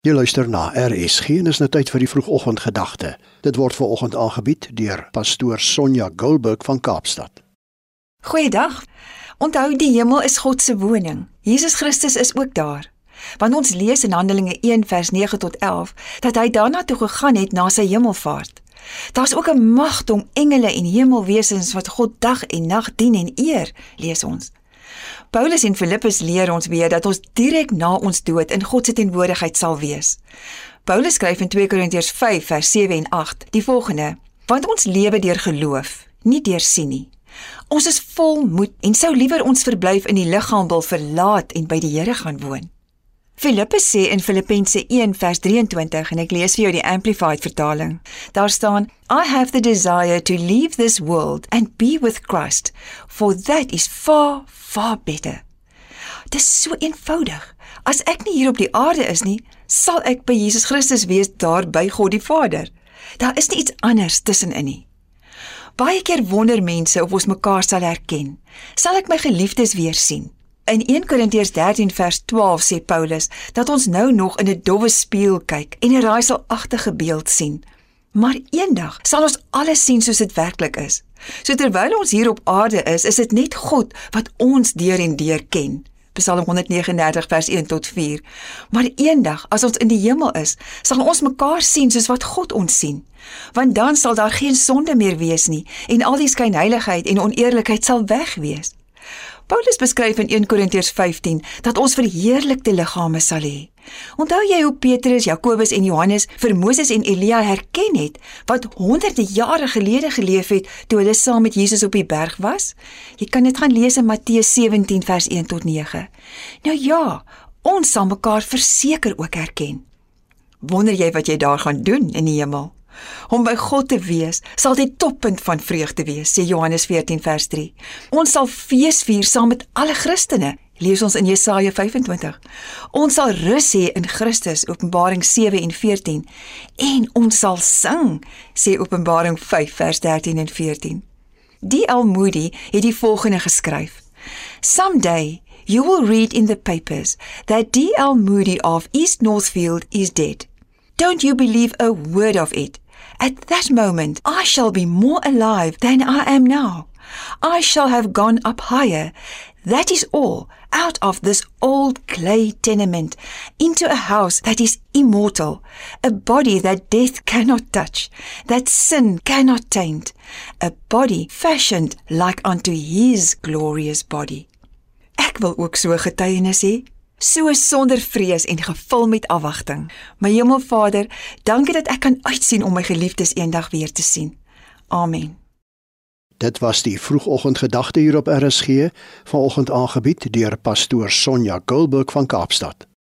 Jy luister na RSG en is nou tyd vir die vroegoggendgedagte. Dit word ver oggend aangebied deur pastoor Sonja Gulberg van Kaapstad. Goeiedag. Onthou die hemel is God se woning. Jesus Christus is ook daar. Want ons lees in Handelinge 1 vers 9 tot 11 dat hy daarna toe gegaan het na sy hemelvaart. Daar's ook 'n magdom engele en hemelwesens wat God dag en nag dien en eer, lees ons. Paulus en Filippus leer ons weer dat ons direk na ons dood in God se teenwoordigheid sal wees. Paulus skryf in 2 Korintiërs 5 vers 7 en 8 die volgende: Want ons lewe deur geloof, nie deur sien nie. Ons is vol moed en sou liewer ons verblyf in die liggaam wil verlaat en by die Here gaan woon. Filippus sê in Filippense 1 vers 23 en ek lees vir jou die amplified vertaling. Daar staan: I have the desire to leave this world and be with Christ, for that is far far better. Dit is so eenvoudig. As ek nie hier op die aarde is nie, sal ek by Jesus Christus wees daar by God die Vader. Daar is nie iets anders tussenin nie. Baie keer wonder mense of ons mekaar sal herken. Sal ek my geliefdes weer sien? In 1 Korintiërs 13 vers 12 sê Paulus dat ons nou nog in 'n dowwe spieël kyk en 'n raaiselagtige beeld sien. Maar eendag sal ons alles sien soos dit werklik is. So terwyl ons hier op aarde is, is dit net God wat ons deur en deur ken. Psalm 139 vers 1 tot 4. Maar eendag as ons in die hemel is, sal ons mekaar sien soos wat God ons sien. Want dan sal daar geen sonde meer wees nie en al die skynheiligheid en oneerlikheid sal weg wees. Paulus beskryf in 1 Korintiërs 15 dat ons verheerlikte liggame sal hê. Onthou jy hoe Petrus, Jakobus en Johannes vir Moses en Elia herken het wat honderde jare gelede geleef het toe hulle saam met Jesus op die berg was? Jy kan dit gaan lees in Matteus 17 vers 1 tot 9. Nou ja, ons sal mekaar verseker ook herken. Wonder jy wat jy daar gaan doen in die hemel? Om by God te wees sal die toppunt van vreugde wees, sê Johannes 14 vers 3. Ons sal fees vier saam met alle Christene, lees ons in Jesaja 25. Ons sal rus hê in Christus, Openbaring 7 en 14, en ons sal sing, sê Openbaring 5 vers 13 en 14. Die Almoody het die volgende geskryf: Someday you will read in the papers that D.L. Moody of East Northfield is dead. Don't you believe a word of it. At that moment, I shall be more alive than I am now. I shall have gone up higher. That is all, out of this old clay tenement, into a house that is immortal, a body that death cannot touch, that sin cannot taint, a body fashioned like unto his glorious body. Ek wil ook so getuienis hê so sonder vrees en gevul met afwagting. My Hemelvader, dankie dat ek kan uitsien om my geliefdes eendag weer te sien. Amen. Dit was die vroegoggendgedagte hier op RSG, vanoggend aangebied deur pastoor Sonja Gulberg van Kaapstad.